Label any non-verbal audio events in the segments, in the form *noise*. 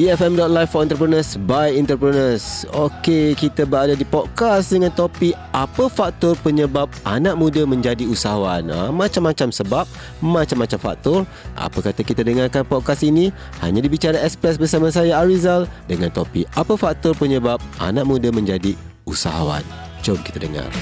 EFM.live for entrepreneurs by entrepreneurs. Okey, kita berada di podcast dengan topik apa faktor penyebab anak muda menjadi usahawan. Ha, macam-macam sebab, macam-macam faktor. Apa kata kita dengarkan podcast ini hanya di Bicara Express bersama saya Arizal dengan topik apa faktor penyebab anak muda menjadi usahawan. Jom kita dengar.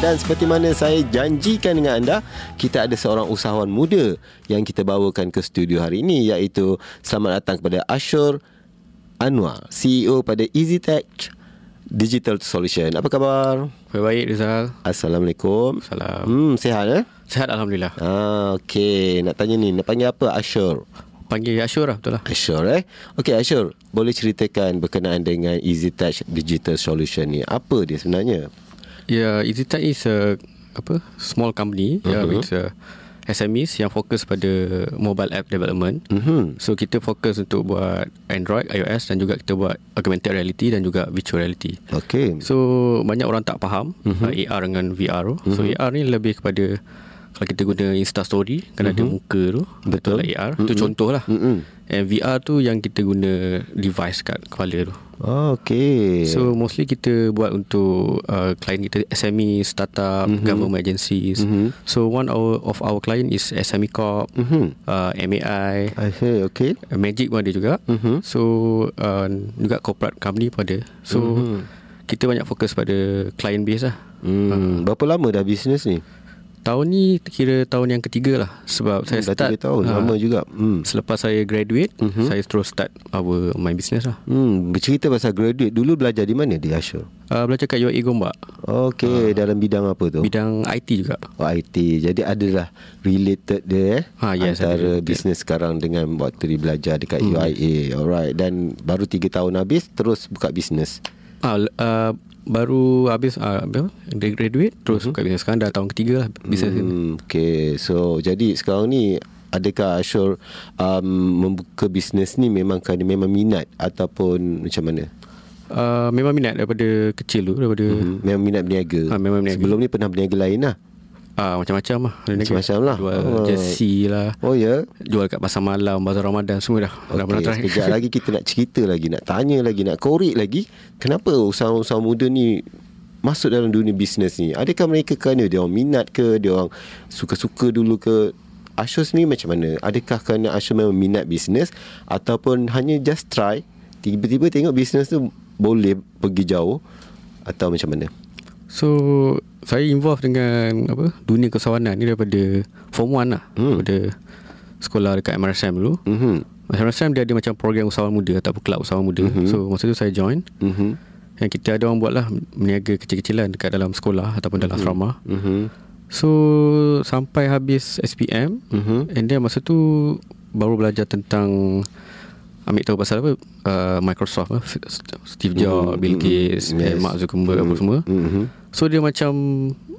Dan seperti mana saya janjikan dengan anda, kita ada seorang usahawan muda yang kita bawakan ke studio hari ini iaitu selamat datang kepada Ashur Anwar, CEO pada EasyTech Digital Solution. Apa khabar? Baik, Rizal. Assalamualaikum. Salam. Hmm, sihat eh? Sehat Alhamdulillah. Ah, okey. Nak tanya ni, nak panggil apa Ashur? Panggil Ashur lah, betul lah. Ashur eh. Okey Ashur, boleh ceritakan berkenaan dengan EasyTouch Digital Solution ni. Apa dia sebenarnya? Ya, yeah, EasyTech is a apa small company uh-huh. yeah, with uh, SMEs yang fokus pada mobile app development. Uh-huh. So kita fokus untuk buat Android, iOS dan juga kita buat augmented reality dan juga virtual reality. Okay. So banyak orang tak faham uh-huh. uh, AR dengan VR. Uh-huh. So AR ni lebih kepada kalau kita guna Insta Story kan uh-huh. ada muka tu betul AR uh-huh. tu contoh lah. Uh-huh. And VR tu yang kita guna device kat kepala tu. Oh, okay. So mostly kita buat untuk uh, klien kita SME, startup, mm-hmm. government agencies. Mm-hmm. So one our, of our client is SME Corp, mm-hmm. uh, MAI. I see, okay. Magic pun ada juga. Mm-hmm. So uh, juga corporate company pun ada. So mm-hmm. kita banyak fokus pada client base lah. Mm. Uh, Berapa lama dah bisnes ni? Tahun ni kira tahun yang ketiga lah Sebab hmm, saya start Dah tahun, ha, lama juga. Hmm. Selepas saya graduate uh-huh. Saya terus start our my business lah. Hmm, Bercerita pasal graduate. Dulu belajar di mana di Ashur? Uh, belajar kat UAE Gombak. Okay, uh, dalam bidang apa tu? Bidang IT juga. Oh IT, jadi adalah related dia eh? Ha, yes, Antara bisnes sekarang dengan waktu dia belajar dekat hmm. UAE Alright, dan baru 3 tahun habis Terus buka bisnes Ah, uh, baru habis uh, graduate terus uh-huh. buka bisnes sekarang dah tahun ketiga lah bisnes hmm, ni. Okay, so jadi sekarang ni adakah Ashur um, membuka bisnes ni memang kerana memang minat ataupun macam mana? Uh, memang minat daripada kecil tu daripada uh-huh. memang minat berniaga. Ha, memang berniaga. Sebelum ni pernah berniaga lain lah. Ah macam-macam lah. Macam-macam lah. Jual oh. jersey lah. Oh ya? Yeah. Jual kat pasar malam Pasar Ramadan Semua dah. Okay. Dah pernah try Sekejap lagi kita nak cerita lagi Nak tanya lagi Nak korek lagi. Kenapa usaha-usaha muda ni Masuk dalam dunia bisnes ni? Adakah mereka kerana Dia orang minat ke? Dia orang Suka-suka dulu ke? Ashur ni macam mana? Adakah kerana Ashur memang minat bisnes Ataupun hanya just try Tiba-tiba tengok bisnes tu Boleh pergi jauh Atau macam mana So saya involve dengan apa dunia keusahawanan ni daripada form 1 lah hmm. daripada sekolah dekat MRSM dulu. Mhm. MRSM dia ada macam program usahawan muda ataupun kelab usahawan muda. Mm-hmm. So masa tu saya join. Mhm. Yang kita ada orang buat lah meniaga kecil-kecilan dekat dalam sekolah ataupun dalam mm-hmm. asrama. Mhm. So sampai habis SPM mm-hmm. and then masa tu baru belajar tentang ambil tahu pasal apa uh, Microsoft uh, Steve Jobs, mm-hmm. Bill Gates, mm-hmm. yes. Mark Zuckerberg mm-hmm. apa semua. Mm-hmm. So dia macam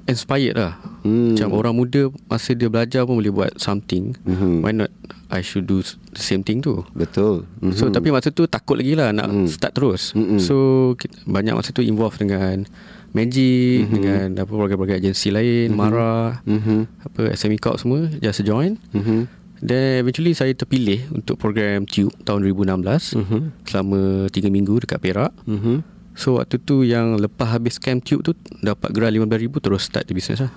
inspired lah. Mm. Macam orang muda masa dia belajar pun boleh buat something. Mm-hmm. Why not I should do the same thing tu. Betul. Mm-hmm. So tapi masa tu takut lagi lah nak mm. start terus. Mm-hmm. So banyak masa tu involve dengan Magic mm-hmm. dengan apa program-program agensi lain, mm-hmm. Mara, mm-hmm. apa SME Corp semua just join. Mm-hmm. Then eventually saya terpilih untuk program Tube tahun 2016 uh-huh. selama 3 minggu dekat Perak. Uh-huh. So waktu tu yang lepas habis camp Tube tu dapat gerak RM15,000 terus start di bisnes lah.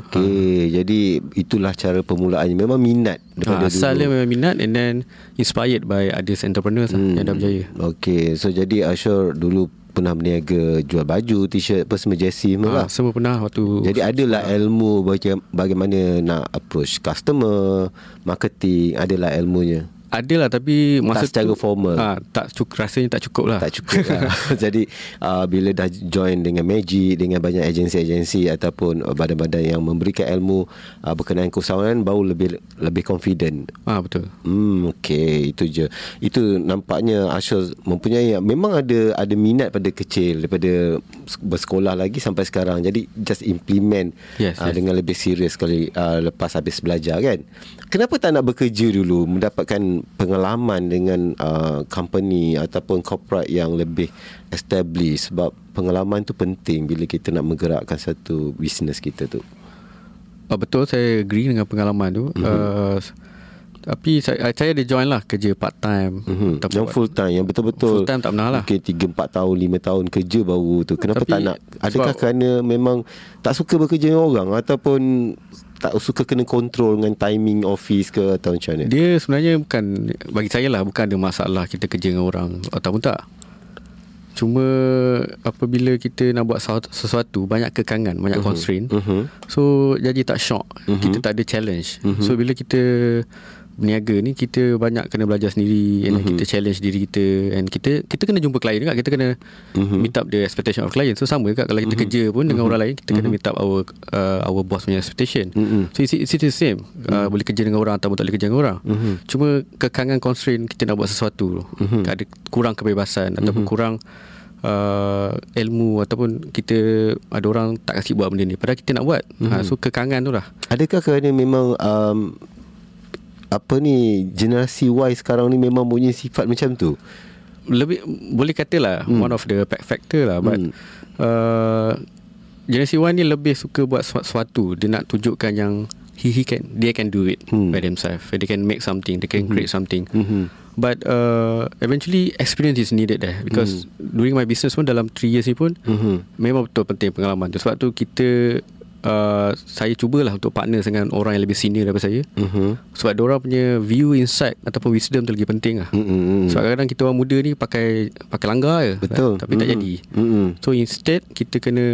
Okay, ha. jadi itulah cara permulaannya. Memang minat daripada ha, dulu. Asalnya memang minat and then inspired by others entrepreneurs lah hmm. lah yang dah berjaya. Okay, so jadi Ashur dulu pernah berniaga jual baju, t-shirt, apa semua jersey semua ha, lah. Semua pernah waktu Jadi adalah ilmu bagaimana nak approach customer, marketing, adalah ilmunya. Ada lah tapi masa tak secara tu, formal. Ha, tak cukup rasanya tak cukup lah. Tak cukup lah. *laughs* Jadi uh, bila dah join dengan Magic dengan banyak agensi-agensi ataupun badan-badan yang memberikan ilmu uh, berkenaan keusahawanan baru lebih lebih confident. Ah ha, betul. Hmm okey itu je. Itu nampaknya Ashur mempunyai memang ada ada minat pada kecil daripada bersekolah lagi sampai sekarang. Jadi just implement yes, uh, yes. dengan lebih serius sekali uh, lepas habis belajar kan. Kenapa tak nak bekerja dulu mendapatkan pengalaman dengan uh, company ataupun corporate yang lebih established sebab pengalaman tu penting bila kita nak menggerakkan satu bisnes kita tu. uh, betul saya agree dengan pengalaman tu. Mm-hmm. Uh, tapi saya, saya ada join lah kerja part time. Mm-hmm. Yang full time yang betul-betul Full time tak pernah lah. Mungkin 3 4 tahun 5 tahun kerja baru tu. Kenapa Tapi tak nak? Adakah sebab- kerana memang tak suka bekerja dengan orang ataupun tak suka kena kontrol dengan timing office ke atau macam mana? Dia sebenarnya bukan bagi saya lah bukan ada masalah kita kerja dengan orang ataupun tak. Cuma apabila kita nak buat sesuatu- banyak kekangan, banyak uh-huh. constraint. Mhm. So jadi tak shock. Uh-huh. Kita tak ada challenge. Uh-huh. So bila kita berniaga ni kita banyak kena belajar sendiri and uh-huh. kita challenge diri kita and kita kita kena jumpa klien juga kita kena uh-huh. meet up the expectation of client so sama juga kalau kita uh-huh. kerja pun dengan uh-huh. orang lain kita kena meet up our uh, our boss punya expectation Mhm. so it's, it's the same uh, boleh kerja dengan orang ataupun tak boleh kerja dengan orang Mhm. cuma kekangan constraint kita nak buat sesuatu uh-huh. ada kurang kebebasan ataupun kurang Uh, ilmu ataupun kita ada orang tak kasi buat benda ni padahal kita nak buat ha, so kekangan tu lah Adakah kerana memang um, apa ni generasi Y sekarang ni memang punya sifat macam tu? lebih boleh katalah hmm. one of the fact- factor lah but Hmm. uh, generasi Y ni lebih suka buat sesu- sesuatu dia nak tunjukkan yang he, he can dia can do it Hmm. by themselves they can make something they can create something Mhm. but uh, eventually experience is needed there because during my business pun dalam 3 years ni pun Mhm. memang betul penting pengalaman tu sebab tu kita uh, saya cubalah untuk partner dengan orang yang lebih senior daripada saya Mhm. sebab orang punya view insight ataupun wisdom tu lagi penting lah Mhm. sebab kadang-kadang kita orang muda ni pakai pakai langgar je Betul. tapi tak Mhm. jadi Mhm. so instead kita kena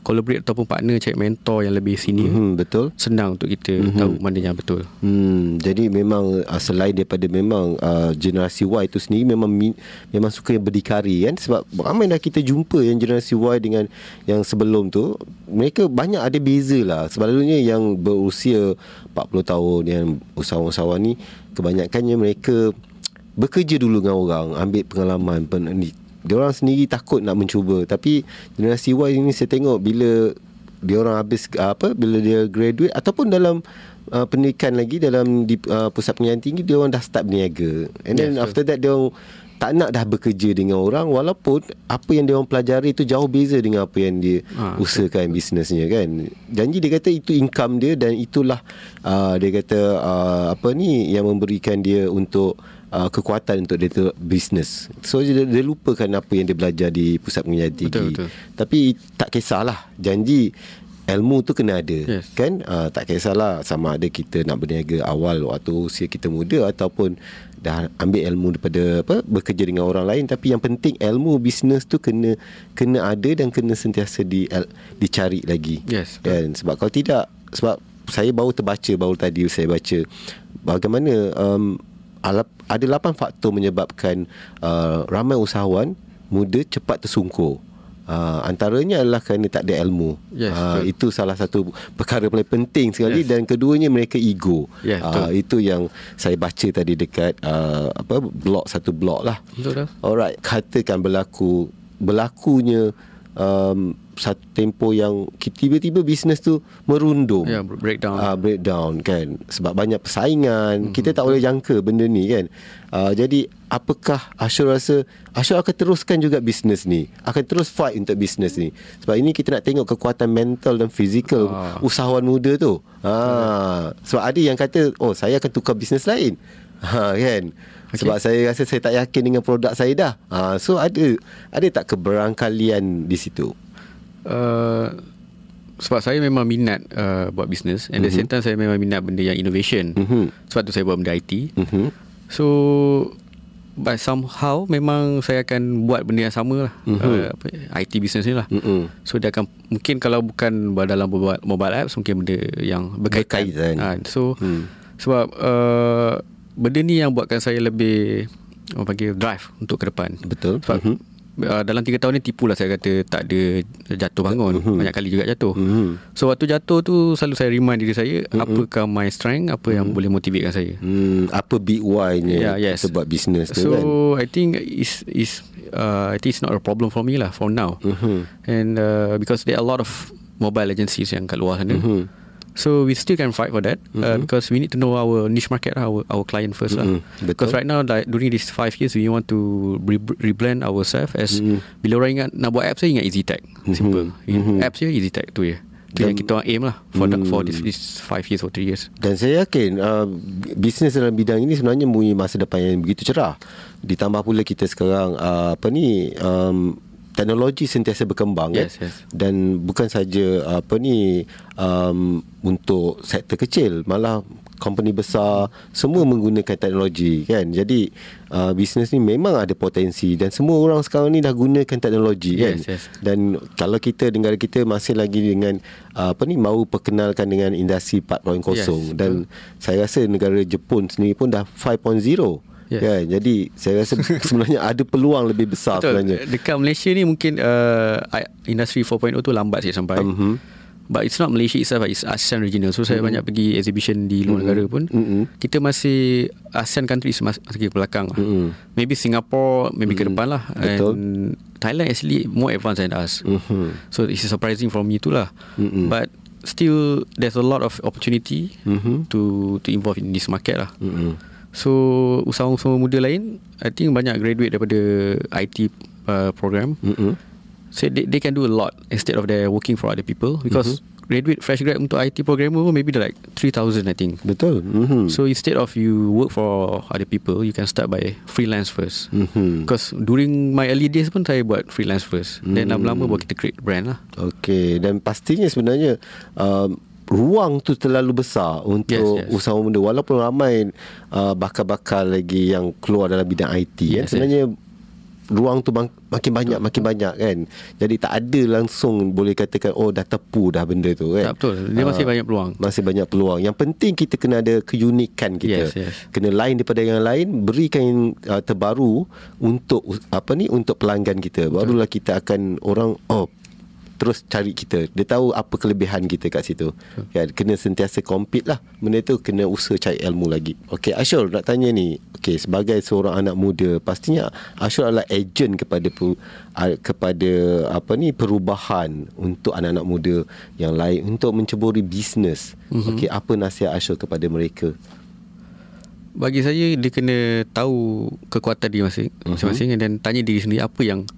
collaborate ataupun partner cari mentor yang lebih senior Mhm, betul. senang untuk kita tahu mana yang betul Hmm, jadi memang uh, selain daripada memang uh, generasi Y itu sendiri memang mi, memang suka yang berdikari kan sebab ramai dah kita jumpa yang generasi Y dengan yang sebelum tu mereka banyak ada beza lah. Selalunya yang berusia 40 tahun yang usahawan-usahawan ni kebanyakannya mereka bekerja dulu dengan orang ambil pengalaman pen, dia orang sendiri takut nak mencuba. Tapi generasi Y ni saya tengok bila dia orang habis uh, apa bila dia graduate ataupun dalam uh, pendidikan lagi dalam di uh, pusat pengajian tinggi dia orang dah start berniaga. And then Yes, after that dia orang tak nak dah bekerja dengan orang walaupun apa yang dia orang pelajari itu jauh beza dengan apa yang dia Ha, usahakan bisnesnya kan? Janji dia kata itu income dia dan itulah uh, dia kata uh, apa ni yang memberikan dia untuk uh, kekuatan untuk dia tu bisnes. So dia, dia lupakan apa yang dia belajar di pusat pengajian tinggi. Betul, betul. tapi tak kisahlah janji ilmu tu kena ada Yes. kan? Uh, tak kisahlah sama ada kita nak berniaga awal waktu usia kita muda ataupun dah ambil ilmu daripada apa bekerja dengan orang lain. Tapi yang penting ilmu bisnes tu kena kena ada dan kena sentiasa di dicari lagi. Yes, kan? Sebab kalau tidak sebab saya baru terbaca baru tadi saya baca bagaimana um, ada 8 faktor menyebabkan uh, ramai usahawan muda cepat tersungkur Uh, antaranya adalah kerana tak ada ilmu. Yes, uh, betul. itu salah satu perkara paling penting sekali Yes. dan keduanya mereka ego. Yes, uh, itu yang saya baca tadi dekat uh, apa blog satu blog lah. betul dah Alright, katakan berlaku berlakunya um, satu tempoh yang tiba-tiba bisnes tu merundum. Ya, breakdown. Ah, breakdown kan. Sebab banyak persaingan. Mm-hmm. Kita tak boleh jangka benda ni kan. Uh, jadi apakah Ashur rasa Ashur akan teruskan juga bisnes ni. Akan terus fight untuk bisnes ni. Sebab ini kita nak tengok kekuatan mental dan fizikal Ah. usahawan muda tu. Ha, sebab ada yang kata, "Oh, saya akan tukar bisnes lain." Ha kan. Okay. Sebab saya rasa saya tak yakin dengan produk saya dah. Ha, so ada ada tak keberangkalian di situ? uh, sebab saya memang minat uh, buat bisnes and mm-hmm. the same time saya memang minat benda yang innovation Mhm. sebab tu saya buat benda IT Mhm. so but somehow memang saya akan buat benda yang sama lah Mhm. uh, apa, IT business ni lah Mhm. so dia akan mungkin kalau bukan dalam mobile, apps mungkin benda yang berkaitan, Berkaitan. Ha, so Hmm. sebab uh, benda ni yang buatkan saya lebih orang panggil drive untuk ke depan Betul. sebab Mhm. uh, dalam 3 tahun ni tipulah saya kata tak ada jatuh bangun Mhm. banyak kali juga jatuh Mhm. so waktu jatuh tu selalu saya remind diri saya apakah my strength apa yang boleh motivatekan saya Hmm, apa big why-nya Yeah, yes. buat bisnes tu so kan? I think is is uh, I think it's not a problem for me lah for now Mhm. and uh, because there are a lot of mobile agencies yang kat luar sana Mhm. So we still can fight for that uh, because we need to know our niche market, our our client first lah. Mhm, betul. Because right now, like during these five years, we want to re- rebrand ourselves as Mhm. bila orang ingat nak buat apps, saya ingat EasyTech, simple. Mhm. Apps je EasyTech tu je. Itu yang kita aim lah For, hmm. for this, this five years or three years Dan saya yakin uh, Bisnes dalam bidang ini Sebenarnya mempunyai masa depan Yang begitu cerah Ditambah pula kita sekarang uh, Apa ni um, Teknologi sentiasa berkembang Yes, kan? yes. Dan bukan saja Apa ni um, Untuk sektor kecil Malah company besar semua menggunakan teknologi kan jadi uh, bisnes ni memang ada potensi dan semua orang sekarang ni dah gunakan teknologi kan Yes, yes. dan kalau kita negara kita masih lagi dengan uh, apa ni mahu perkenalkan dengan industri 4.0 Yes, dan saya rasa negara Jepun sendiri pun dah 5.0 Yes. kan jadi saya rasa *laughs* sebenarnya ada peluang lebih besar Betul sebenarnya Dekat Malaysia ni mungkin uh, Industri 4.0 tu lambat sikit sampai Mhm. But it's not Malaysia itself It's ASEAN regional So saya banyak pergi exhibition Di luar negara pun Mhm. Kita masih ASEAN countries mas- Masih ke belakang lah Mhm. Maybe Singapore Maybe ke depan lah Betul. And Thailand actually More advanced than us Mhm. So it's surprising for me tu lah Mhm. But Still There's a lot of opportunity Mhm. To to involve in this market lah Mhm. So usahawan-usahawan muda lain I think banyak graduate daripada IT uh, program Mhm. So they, they can do a lot Instead of they working for other people Because graduate fresh grad untuk IT programmer pun Maybe they're like 3,000 I think betul Mhm. So instead of you work for other people You can start by freelance first Mhm. Because during my early days pun Saya buat freelance first Then Hmm. lama-lama baru kita create brand lah Okey dan pastinya sebenarnya um, ruang tu terlalu besar untuk Yes, yes. usahawan muda walaupun ramai uh, bakal-bakal lagi yang keluar dalam bidang IT kan Yes, sebenarnya ruang tu bang, makin banyak makin banyak kan? Jadi tak ada langsung boleh katakan oh dah tepu dah benda tu kan? Tak betul. Dia masih Ah, banyak peluang. masih banyak peluang. Yang penting kita kena ada keunikan kita. Yes, yes. kena lain daripada yang lain berikan yang uh, terbaru untuk apa ni untuk pelanggan kita. Barulah kita akan orang oh terus cari kita. Dia tahu apa kelebihan kita kat situ. Kan? Kena sentiasa compete lah. Benda tu kena usaha cari ilmu lagi. Okey Ashur nak tanya ni. Okey sebagai seorang anak muda pastinya Ashur adalah ejen kepada kepada apa ni perubahan untuk anak-anak muda yang lain untuk menceburi bisnes. Mm-hmm. okey apa nasihat Ashur kepada mereka? Bagi saya Dia kena tahu Kekuatan dia masing- masing-masing Dan tanya diri sendiri Apa yang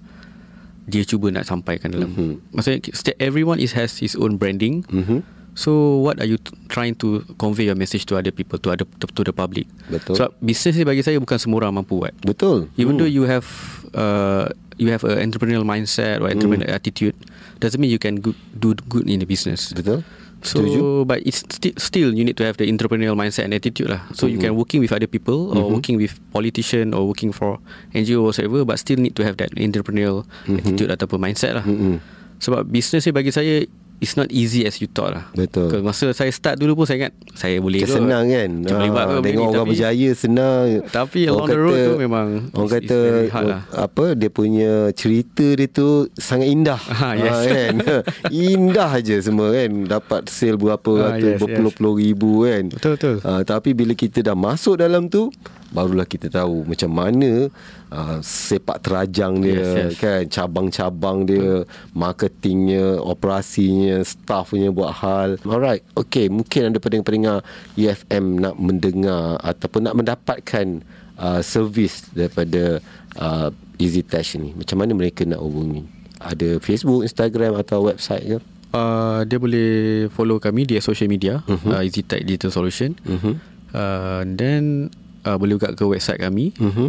Dia cuba nak sampaikan dalam Mhm. Maksudnya Everyone is has his own branding. Mhm. So what are you t- trying to Convey your message to other people To other to, to the public? Betul. Sebab business ni bagi saya Bukan semua orang mampu buat betul. Even though you have uh, You have a entrepreneurial mindset Or entrepreneurial attitude Doesn't mean you can good, do good in the business. Betul So Setuju. but it's sti- still you need to have the entrepreneurial mindset and attitude lah. So you Mm-hmm. can working with other people or working with politician or working for NGO or whatever, but still need to have that entrepreneurial Mm-hmm. attitude ataupun mindset lah. Mm-mm. Sebab business ni bagi saya it's not easy as you thought lah. Betul. Because masa saya start dulu pun saya ingat saya boleh Macam senang kan Saya boleh buat Ah, Tengok ni, orang tapi- berjaya senang Tapi along the road tu memang Orang it's- kata it's very hard lah. Apa Dia punya cerita dia tu Sangat indah *laughs* Ah, yes. kan? *laughs* Indah aja semua kan Dapat sale berapa Ah, ratus yes, Berpuluh-puluh ribu kan Betul, betul. Ah, Tapi bila kita dah masuk dalam tu Barulah kita tahu Macam mana uh, Sepak terajang dia Yes, yes. kan Cabang-cabang dia Marketingnya Operasinya Staffnya buat hal Alright Okay Mungkin ada pendengar-pendengar EFM nak mendengar Ataupun nak mendapatkan uh, Servis daripada uh, Easy Touch ni Macam mana mereka nak hubungi Ada Facebook, Instagram atau website ke Uh, dia boleh follow kami di social media Mhm. uh, EasyTech Digital Solution Mhm. uh, then uh, boleh juga ke website kami Mhm.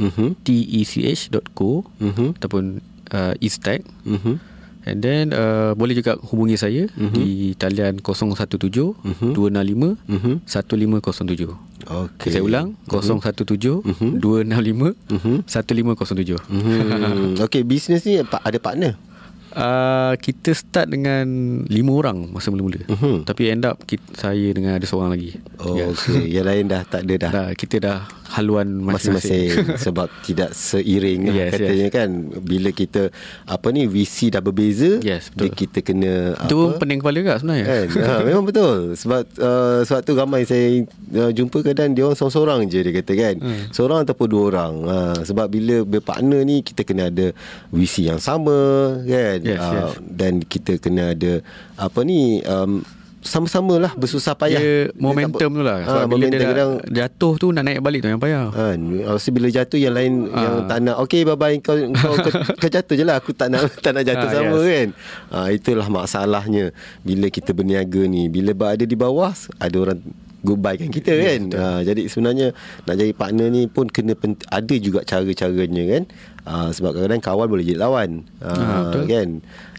www.eztech.co Mhm. ataupun uh, Eastech Mhm. and then uh, boleh juga hubungi saya di talian 017 Mhm. 265 Mhm. 1507 Okay saya ulang 017 265 1507 Hmm. Okay bisnes ni ada partner Uh, kita start dengan lima orang masa mula-mula. Mhm. Tapi end up kita, saya dengan ada seorang lagi. Oh Ya. okay Yang lain dah tak ada dah Dah, kita dah haluan masing-masing. masing-masing *laughs* sebab tidak seiring Yes, katanya kan bila kita apa ni visi dah berbeza Yes, dia betul. kita kena Itu apa pening kepala juga sebenarnya. kan *laughs* ha, memang betul sebab uh, sebab tu ramai saya uh, jumpa kadang dia orang seorang-seorang je dia kata kan Hmm. seorang ataupun dua orang ha, sebab bila berpartner ni kita kena ada visi yang sama kan Yes, Ah, yes. dan kita kena ada apa ni um, sama-sama lah bersusah payah. Dia momentum tu lah. Ha, Sebab bila dia kadang jatuh tu nak naik balik tu yang payah. Ha, rasa bila jatuh yang lain Ah. yang tak nak okey bye bye kau kau, kau, *laughs* kau jatuh je lah aku tak nak tak nak jatuh Ah, sama yes. kan. Ha, itulah masalahnya bila kita berniaga ni bila berada di bawah ada orang goodbye kan kita Yes, kan. Ha, jadi sebenarnya nak jadi partner ni pun kena pent- ada juga cara-caranya kan. Ha, sebab kadang-kadang kawan boleh jadi lawan. Ha, Ah, betul. kan.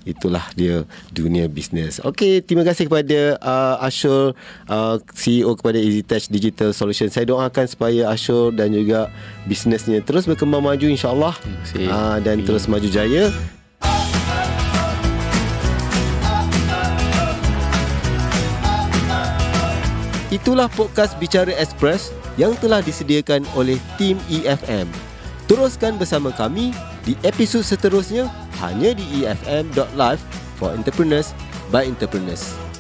Itulah dia dunia bisnes. Okey, terima kasih kepada uh, Ashur uh, CEO kepada EasyTouch Digital Solution. Saya doakan supaya Ashur dan juga bisnesnya terus berkembang maju insya-Allah uh, dan Amin. terus maju jaya. Itulah podcast Bicara Express yang telah disediakan oleh tim EFM. Teruskan bersama kami di episod seterusnya hanya di efm.live for entrepreneurs by entrepreneurs.